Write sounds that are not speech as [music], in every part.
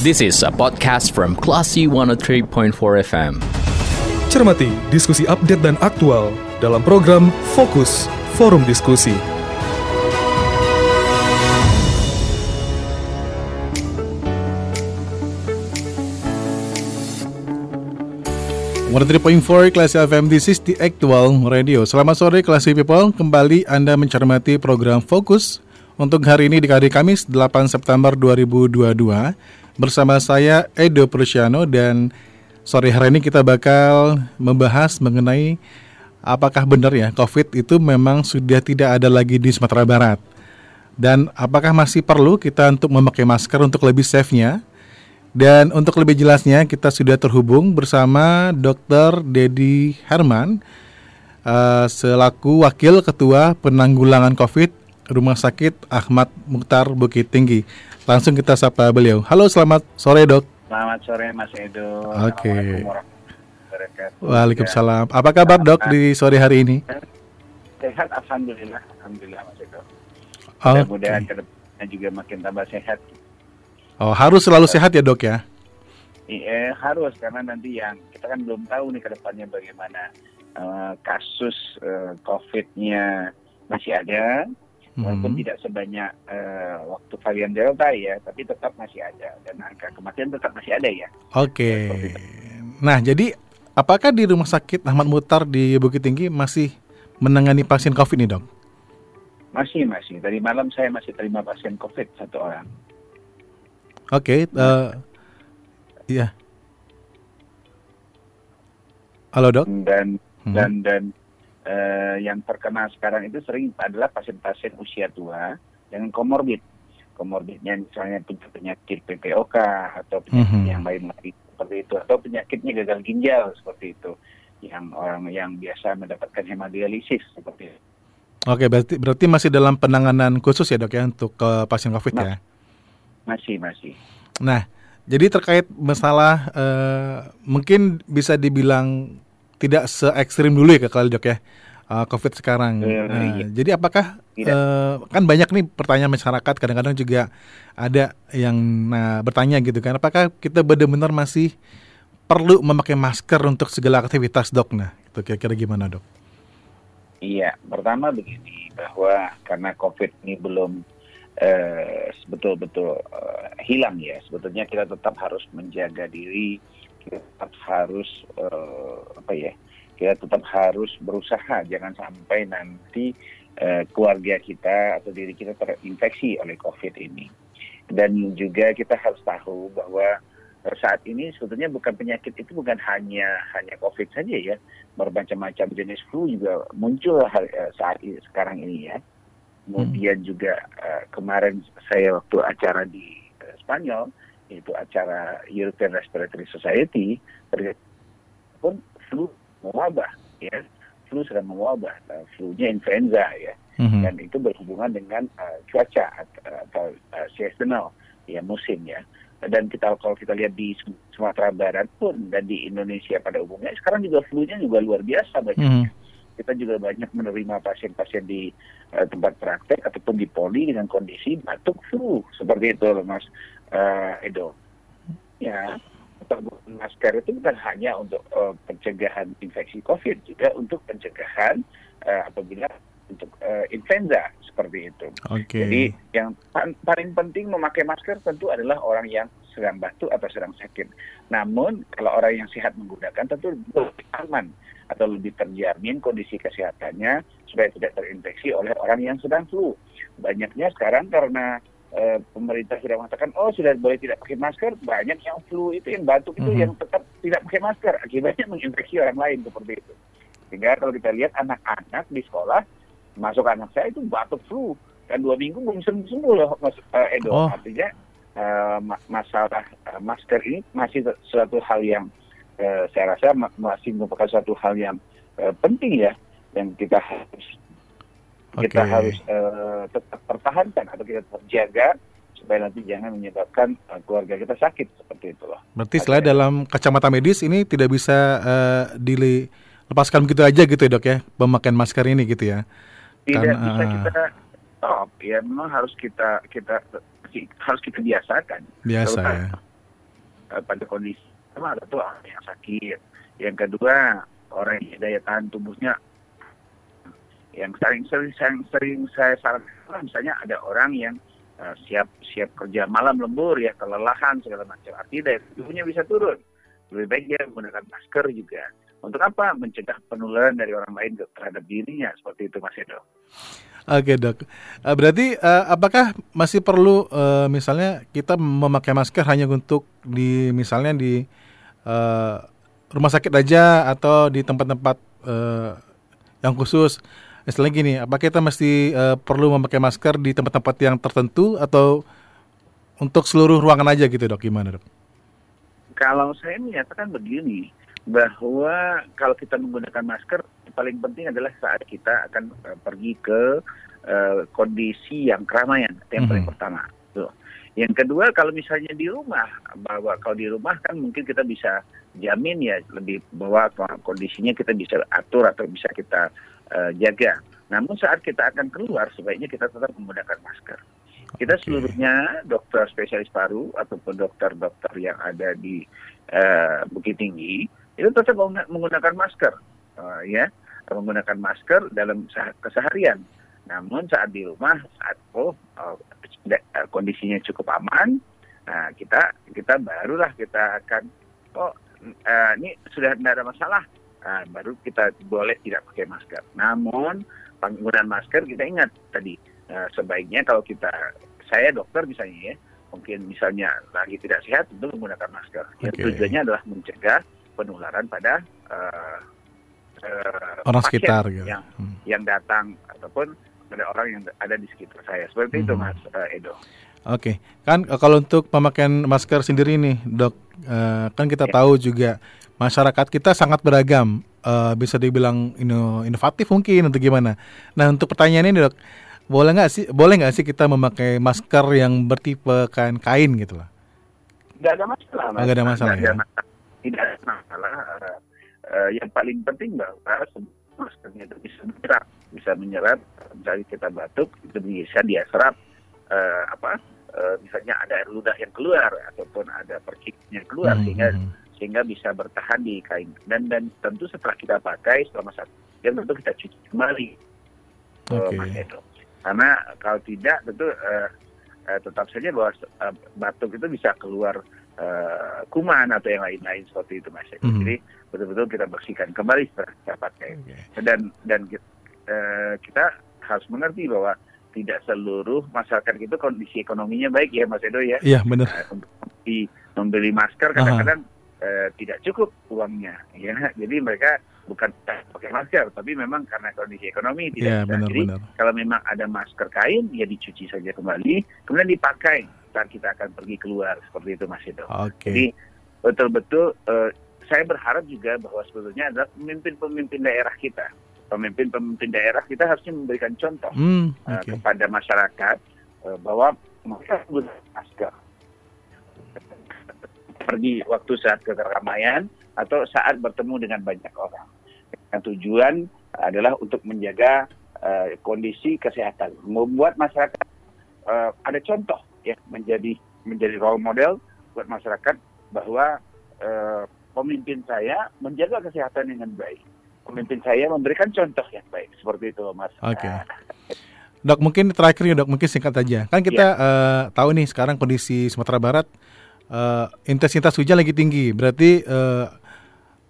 This is a podcast from Classy 103.4 FM. Cermati diskusi update dan aktual dalam program Fokus Forum Diskusi. One point four Classy FM, this is the actual radio. Selamat sore Classy People, kembali Anda mencermati program Fokus untuk hari ini di hari Kamis 8 September 2022 bersama saya Edo Prusiano dan sore hari ini kita bakal membahas mengenai apakah benar ya COVID itu memang sudah tidak ada lagi di Sumatera Barat dan apakah masih perlu kita untuk memakai masker untuk lebih safe-nya dan untuk lebih jelasnya kita sudah terhubung bersama Dr. Dedi Herman uh, selaku Wakil Ketua Penanggulangan COVID Rumah Sakit Ahmad Mukhtar Bukit Tinggi. Langsung kita sapa beliau. Halo, selamat sore dok. Selamat sore Mas Edo. Oke. Okay. Waalaikumsalam. Apa kabar dok di sore hari ini? Sehat, alhamdulillah, alhamdulillah Mas Edo. Mudah-mudahan okay. ke depannya juga makin tambah sehat. Oh, harus selalu sehat ya dok ya? Iya, harus karena nanti yang kita kan belum tahu nih ke depannya bagaimana uh, kasus uh, COVID-nya masih ada, hmm. walaupun tidak sebanyak uh, waktu varian Delta ya, tapi tetap masih ada dan angka kematian tetap masih ada ya. Oke. Okay. Nah, jadi apakah di Rumah Sakit Ahmad Mutar di Bukit Tinggi masih menangani pasien COVID nih dok? Masih, masih. Dari malam saya masih terima pasien COVID satu orang. Oke, okay, uh, eh, iya. Halo dok. Dan hmm. dan uh, yang terkena sekarang itu sering adalah pasien-pasien usia tua dengan komorbid. Komorbidnya misalnya penyakit PPOK atau penyakit hmm. yang lain lagi seperti itu atau penyakitnya gagal ginjal seperti itu yang orang yang biasa mendapatkan hemodialisis seperti itu. Oke, berarti berarti masih dalam penanganan khusus ya dok ya untuk uh, pasien COVID ya? Masih, masih. Nah, jadi terkait masalah uh, mungkin bisa dibilang tidak se ekstrim dulu ya kali dok ya uh, COVID sekarang. Uh, nah, iya. Jadi apakah uh, kan banyak nih pertanyaan masyarakat kadang-kadang juga ada yang nah, bertanya gitu kan, apakah kita benar-benar masih perlu memakai masker untuk segala aktivitas dok? Nah, itu kira-kira gimana dok? Iya, pertama begini bahwa karena COVID ini belum uh, betul-betul uh, hilang ya. Sebetulnya kita tetap harus menjaga diri, kita tetap harus uh, apa ya? Kita tetap harus berusaha jangan sampai nanti uh, keluarga kita atau diri kita terinfeksi oleh COVID ini. Dan juga kita harus tahu bahwa saat ini sebetulnya bukan penyakit itu bukan hanya hanya COVID saja ya, bermacam-macam jenis flu juga muncul saat ini, sekarang ini ya Kemudian hmm. juga uh, kemarin saya waktu acara di uh, Spanyol, itu acara European Respiratory Society, pun flu mewabah, ya, flu sedang mewabah, uh, flu-nya influenza ya, hmm. dan itu berhubungan dengan uh, cuaca atau uh, seasonal, ya musim ya. Dan kita kalau kita lihat di Sumatera Barat pun dan di Indonesia pada umumnya sekarang juga flu-nya juga luar biasa banyak. Hmm kita juga banyak menerima pasien-pasien di uh, tempat praktek ataupun di poli dengan kondisi batuk flu seperti itu loh Mas uh, Edo. Ya, masker itu bukan hanya untuk uh, pencegahan infeksi COVID, juga untuk pencegahan uh, apabila untuk uh, influenza seperti itu. Okay. Jadi yang paling penting memakai masker tentu adalah orang yang sedang batuk atau sedang sakit. Namun kalau orang yang sehat menggunakan tentu lebih aman atau lebih terjamin kondisi kesehatannya supaya tidak terinfeksi oleh orang yang sedang flu. Banyaknya sekarang karena e, pemerintah sudah mengatakan oh sudah boleh tidak pakai masker, banyak yang flu itu yang batuk itu mm -hmm. yang tetap tidak pakai masker akibatnya menginfeksi orang lain seperti itu. Sehingga kalau kita lihat anak-anak di sekolah, masuk anak saya itu batuk flu dan dua minggu belum sembuh sembuh loh Mas uh, Edo. Oh. Artinya uh, masalah uh, masker ini masih suatu hal yang eh, saya rasa masih merupakan suatu hal yang eh, penting ya yang kita harus okay. kita harus eh, tetap pertahankan atau kita tetap jaga supaya nanti jangan menyebabkan uh, keluarga kita sakit seperti itu loh. Berarti selain dalam kacamata medis ini tidak bisa uh, dilepaskan begitu aja gitu ya dok ya pemakaian masker ini gitu ya? Tidak Karena, bisa kita stop ya memang harus kita kita harus kita biasakan. Biasa ya uh, pada kondisi pertama ada tuh orang yang sakit, yang kedua orang yang daya tahan tubuhnya. Yang sering sering sering, sering saya sarankan misalnya ada orang yang uh, siap siap kerja malam lembur ya kelelahan segala macam. Artinya daya tubuhnya bisa turun. Lebih baik dia menggunakan masker juga. Untuk apa? Mencegah penularan dari orang lain terhadap dirinya. Seperti itu Mas Edo. Oke dok, uh, berarti uh, apakah masih perlu misalnya kita memakai masker hanya untuk di misalnya di uh, rumah sakit aja atau di tempat-tempat uh, yang khusus? Misalnya gini, apakah kita mesti uh, perlu memakai masker di tempat-tempat yang tertentu atau untuk seluruh ruangan aja gitu dok? Gimana dok? Kalau saya menyatakan begini, bahwa kalau kita menggunakan masker paling penting adalah saat kita akan uh, pergi ke uh, kondisi yang keramaian yang mm -hmm. pertama yang kedua kalau misalnya di rumah bahwa kalau di rumah kan mungkin kita bisa jamin ya lebih bahwa kondisinya kita bisa atur atau bisa kita uh, jaga. Namun saat kita akan keluar sebaiknya kita tetap menggunakan masker. Kita seluruhnya dokter spesialis paru ataupun dokter-dokter yang ada di uh, Bukit Tinggi itu tetap menggunakan masker. Uh, ya menggunakan masker dalam keseharian. Namun saat di rumah saat oh uh, kondisinya cukup aman nah kita kita barulah kita akan oh uh, ini sudah tidak ada masalah nah, baru kita boleh tidak pakai masker namun penggunaan masker kita ingat tadi uh, sebaiknya kalau kita saya dokter misalnya ya mungkin misalnya lagi tidak sehat tentu menggunakan masker. Yang tujuannya adalah mencegah penularan pada uh, uh, orang sekitar gitu. yang hmm. yang datang ataupun pada orang yang ada di sekitar saya. Seperti hmm. itu Mas uh, Edo. Oke, okay. kan kalau untuk pemakaian masker sendiri nih, dok, uh, kan kita ya. tahu juga masyarakat kita sangat beragam, uh, bisa dibilang ino, inovatif mungkin untuk gimana. Nah untuk pertanyaan ini dok, boleh nggak sih, boleh nggak sih kita memakai masker yang bertipe kain kain gitu lah? Nggak ada masalah. Nggak ada masalah ya. Ada masalah tidak ada masalah. Uh, uh, yang paling penting bahwa maskernya itu bisa menyerap, bisa menyerap. Misalnya kita batuk itu bisa dia serap uh, apa? Uh, misalnya ada air ludah yang keluar ataupun ada perciknya keluar hmm. sehingga hmm. sehingga bisa bertahan di kain dan dan tentu setelah kita pakai selama satu jam tentu kita cuci kembali okay. uh, karena kalau tidak tentu uh, uh, tetap saja bahwa uh, batuk itu bisa keluar uh, kuman atau yang lain-lain seperti itu mas. Mm-hmm. Jadi betul-betul kita bersihkan kembali setelah kita pakai. Okay. Dan dan uh, kita harus mengerti bahwa tidak seluruh masyarakat itu kondisi ekonominya baik ya Mas Edo ya. Iya benar. Uh, untuk membeli masker kadang-kadang uh, tidak cukup uangnya ya. [laughs] Jadi mereka bukan pakai masker tapi memang karena kondisi ekonomi tidak ya, bisa. Benar, Jadi benar. kalau memang ada masker kain ya dicuci saja kembali kemudian dipakai saat kita akan pergi keluar seperti itu Mas Edo. Okay. Jadi betul-betul uh, saya berharap juga bahwa sebetulnya adalah pemimpin-pemimpin daerah kita, pemimpin-pemimpin daerah kita harusnya memberikan contoh hmm, okay. uh, kepada masyarakat uh, bahwa mereka masker pergi waktu saat keramaian atau saat bertemu dengan banyak orang. Yang tujuan adalah untuk menjaga uh, kondisi kesehatan, membuat masyarakat uh, ada contoh ya menjadi menjadi role model buat masyarakat bahwa uh, pemimpin saya menjaga kesehatan dengan baik. Pemimpin saya memberikan contoh yang baik seperti itu, Mas. Oke. Okay. [laughs] Dok, mungkin terakhir ya dok, mungkin singkat aja. Kan kita ya. uh, tahu nih sekarang kondisi Sumatera Barat uh, intensitas hujan lagi tinggi, berarti uh,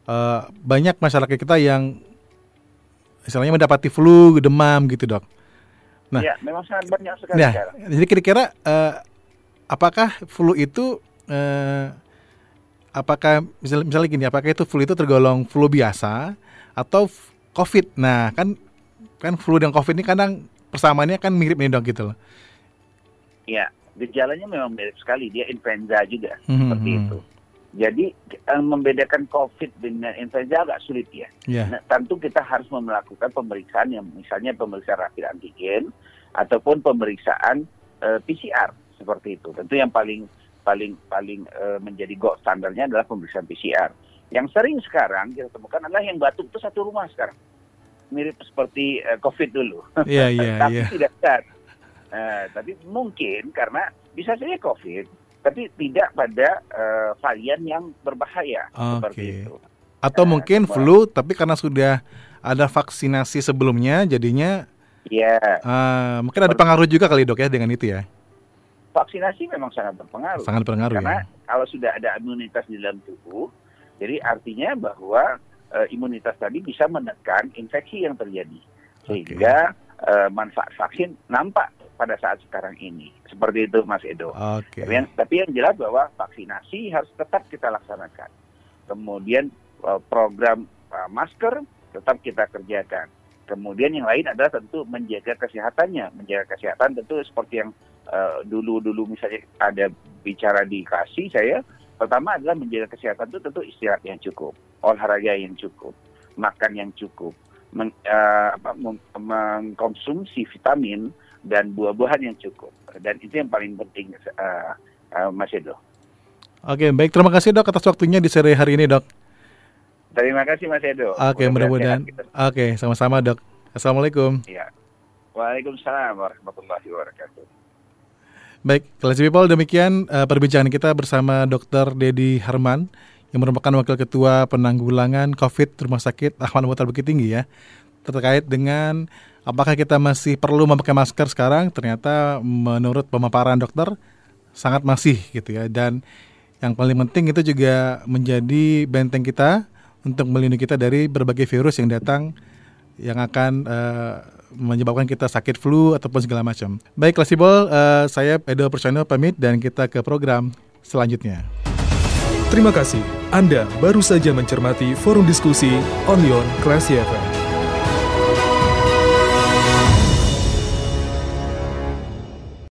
uh, banyak masyarakat kita yang istilahnya mendapati flu, demam gitu dok. Nah, ya, memang sangat banyak sekali. Nah, jadi kira-kira uh, apakah flu itu uh, apakah misalnya, misalnya gini, apakah itu flu itu tergolong flu biasa atau COVID? Nah, kan kan flu dan COVID ini kadang persamaannya kan mirip nih dok gitu loh. Iya, gejalanya memang mirip sekali. Dia influenza juga hmm, seperti hmm. itu. Jadi membedakan COVID dengan influenza agak sulit ya. Yeah. Nah, tentu kita harus melakukan pemeriksaan yang misalnya pemeriksaan rapid antigen ataupun pemeriksaan uh, eh, PCR seperti itu. Tentu yang paling paling paling uh, menjadi gold standarnya adalah pemeriksaan PCR. Yang sering sekarang kita temukan adalah yang batuk itu satu rumah sekarang. Mirip seperti uh, COVID dulu. Iya, iya, [laughs] Tapi yeah. tidak benar. Uh, tapi mungkin karena bisa saja COVID tapi tidak pada uh, varian yang berbahaya Oke. seperti itu. Atau Nah, mungkin semua- flu tapi karena sudah ada vaksinasi sebelumnya jadinya Ya, eh, mungkin ada pengaruh juga kali dok ya dengan itu ya. vaksinasi memang sangat berpengaruh. Sangat berpengaruh Karena ya. kalau sudah ada imunitas di dalam tubuh, jadi artinya bahwa eh, imunitas tadi bisa menekan infeksi yang terjadi. Sehingga eh, manfaat vaksin nampak pada saat sekarang ini. Seperti itu Mas Edo. Oke. Tapi, yang, tapi yang jelas bahwa vaksinasi harus tetap kita laksanakan. Kemudian eh, program eh, masker tetap kita kerjakan. Kemudian yang lain adalah tentu menjaga kesehatannya. Menjaga kesehatan tentu seperti yang dulu-dulu misalnya ada bicara di kasih saya, pertama adalah menjaga kesehatan itu tentu istirahat yang cukup, olahraga yang cukup, makan yang cukup, men- eh, apa, mengkonsumsi vitamin dan buah-buahan yang cukup. Dan itu yang paling penting eh, eh, Mas Edo. Oke, baik terima kasih dok atas waktunya di sore hari ini dok. Terima kasih Mas Edo. Oke, mudah-mudahan. Oke, sama-sama dok. Assalamualaikum. Ya. Waalaikumsalam warahmatullahi wabarakatuh. Baik, Classy People demikian eh, perbincangan kita bersama Dr. Dedi Harman yang merupakan Wakil Ketua Penanggulangan COVID Rumah Sakit Ahmad Muhtar Bukit Tinggi ya terkait dengan apakah kita masih perlu memakai masker sekarang ternyata menurut pemaparan dokter sangat masih gitu ya dan yang paling penting itu juga menjadi benteng kita untuk melindungi kita dari berbagai virus yang datang yang akan eh, menyebabkan kita sakit flu ataupun segala macam. Baik, Klasibol, eh, saya Edo Persono pamit dan kita ke program selanjutnya. Terima kasih. Anda baru saja mencermati forum diskusi Onion Classy.